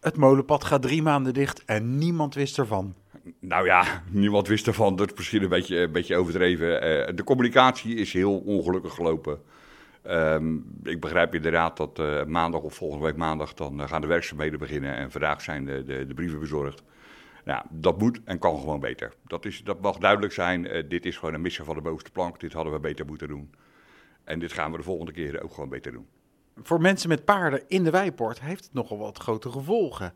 Het molenpad gaat drie maanden dicht en niemand wist ervan. Nou ja, niemand wist ervan. Dat is misschien een beetje, een beetje overdreven. Eh, de communicatie is heel ongelukkig gelopen. Ehm, ik begrijp inderdaad dat uh, maandag of volgende week maandag dan gaan de werkzaamheden beginnen en vandaag zijn de, de, de brieven bezorgd. Nou, dat moet en kan gewoon beter. Dat, is, dat mag duidelijk zijn. Dit is gewoon een missie van de bovenste plank. Dit hadden we beter moeten doen. En dit gaan we de volgende keer ook gewoon beter doen. Voor mensen met paarden in de Weipoort heeft het nogal wat grote gevolgen.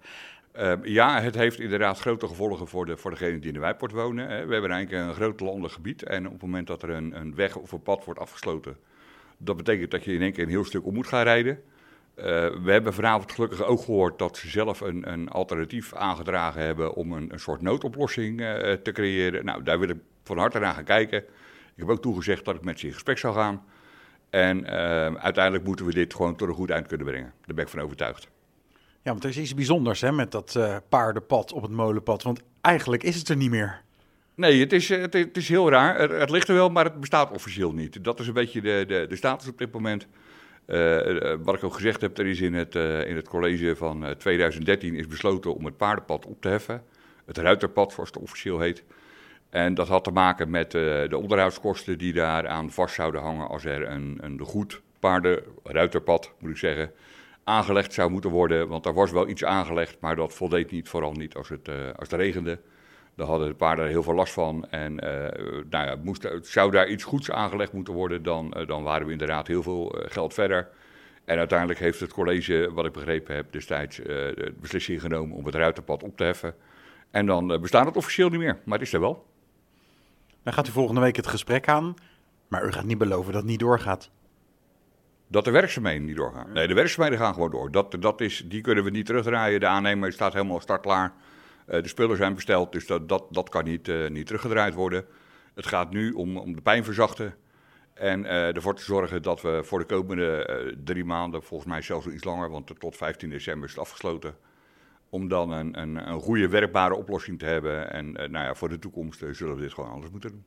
Uh, ja, het heeft inderdaad grote gevolgen voor, de, voor degenen die in de Weipoort wonen. We hebben eigenlijk een groot landelijk gebied. En op het moment dat er een, een weg of een pad wordt afgesloten, dat betekent dat je in één keer een heel stuk om moet gaan rijden. Uh, we hebben vanavond gelukkig ook gehoord dat ze zelf een, een alternatief aangedragen hebben om een, een soort noodoplossing uh, te creëren. Nou, daar wil ik van harte naar gaan kijken. Ik heb ook toegezegd dat ik met ze in gesprek zou gaan. En uh, uiteindelijk moeten we dit gewoon tot een goed eind kunnen brengen. Daar ben ik van overtuigd. Ja, want er is iets bijzonders hè, met dat paardenpad op het molenpad. Want eigenlijk is het er niet meer. Nee, het is, het, het is heel raar. Het, het, ligt er wel, maar het bestaat officieel niet. Dat is een beetje de, de, de status op dit moment. Uh, wat ik ook gezegd heb, er is in het, uh, in het college van 2013 is besloten om het paardenpad op te heffen. Het ruiterpad, zoals het officieel heet. En dat had te maken met de onderhoudskosten die daaraan vast zouden hangen als er een, een goed paarden-ruiterpad, moet ik zeggen, aangelegd zou moeten worden. Want er was wel iets aangelegd, maar dat voldeed niet, vooral niet als het, als het regende. Daar hadden de paarden heel veel last van. En uh, nou ja, moest, zou daar iets goeds aangelegd moeten worden, dan, dan waren we inderdaad heel veel geld verder. En uiteindelijk heeft het college, wat ik begrepen heb, destijds de beslissing genomen om het ruitenpad op te heffen. En dan bestaat het officieel niet meer, maar het is er wel. Dan gaat u volgende week het gesprek aan, maar u gaat niet beloven dat het niet doorgaat. Dat de werkzaamheden niet doorgaan. Nee, de werkzaamheden gaan gewoon door. Dat, dat is, die kunnen we niet terugdraaien. De aannemer staat helemaal startklaar. Uh, de spullen zijn besteld, dus dat, dat, dat kan niet, uh, niet teruggedraaid worden. Het gaat nu om, om de pijn verzachten. En uh, ervoor te zorgen dat we voor de komende drie maanden, volgens mij zelfs iets langer, want tot 15 december is het afgesloten. Om dan een, een, een goede werkbare oplossing te hebben. En nou ja, voor de toekomst zullen we dit gewoon anders moeten doen.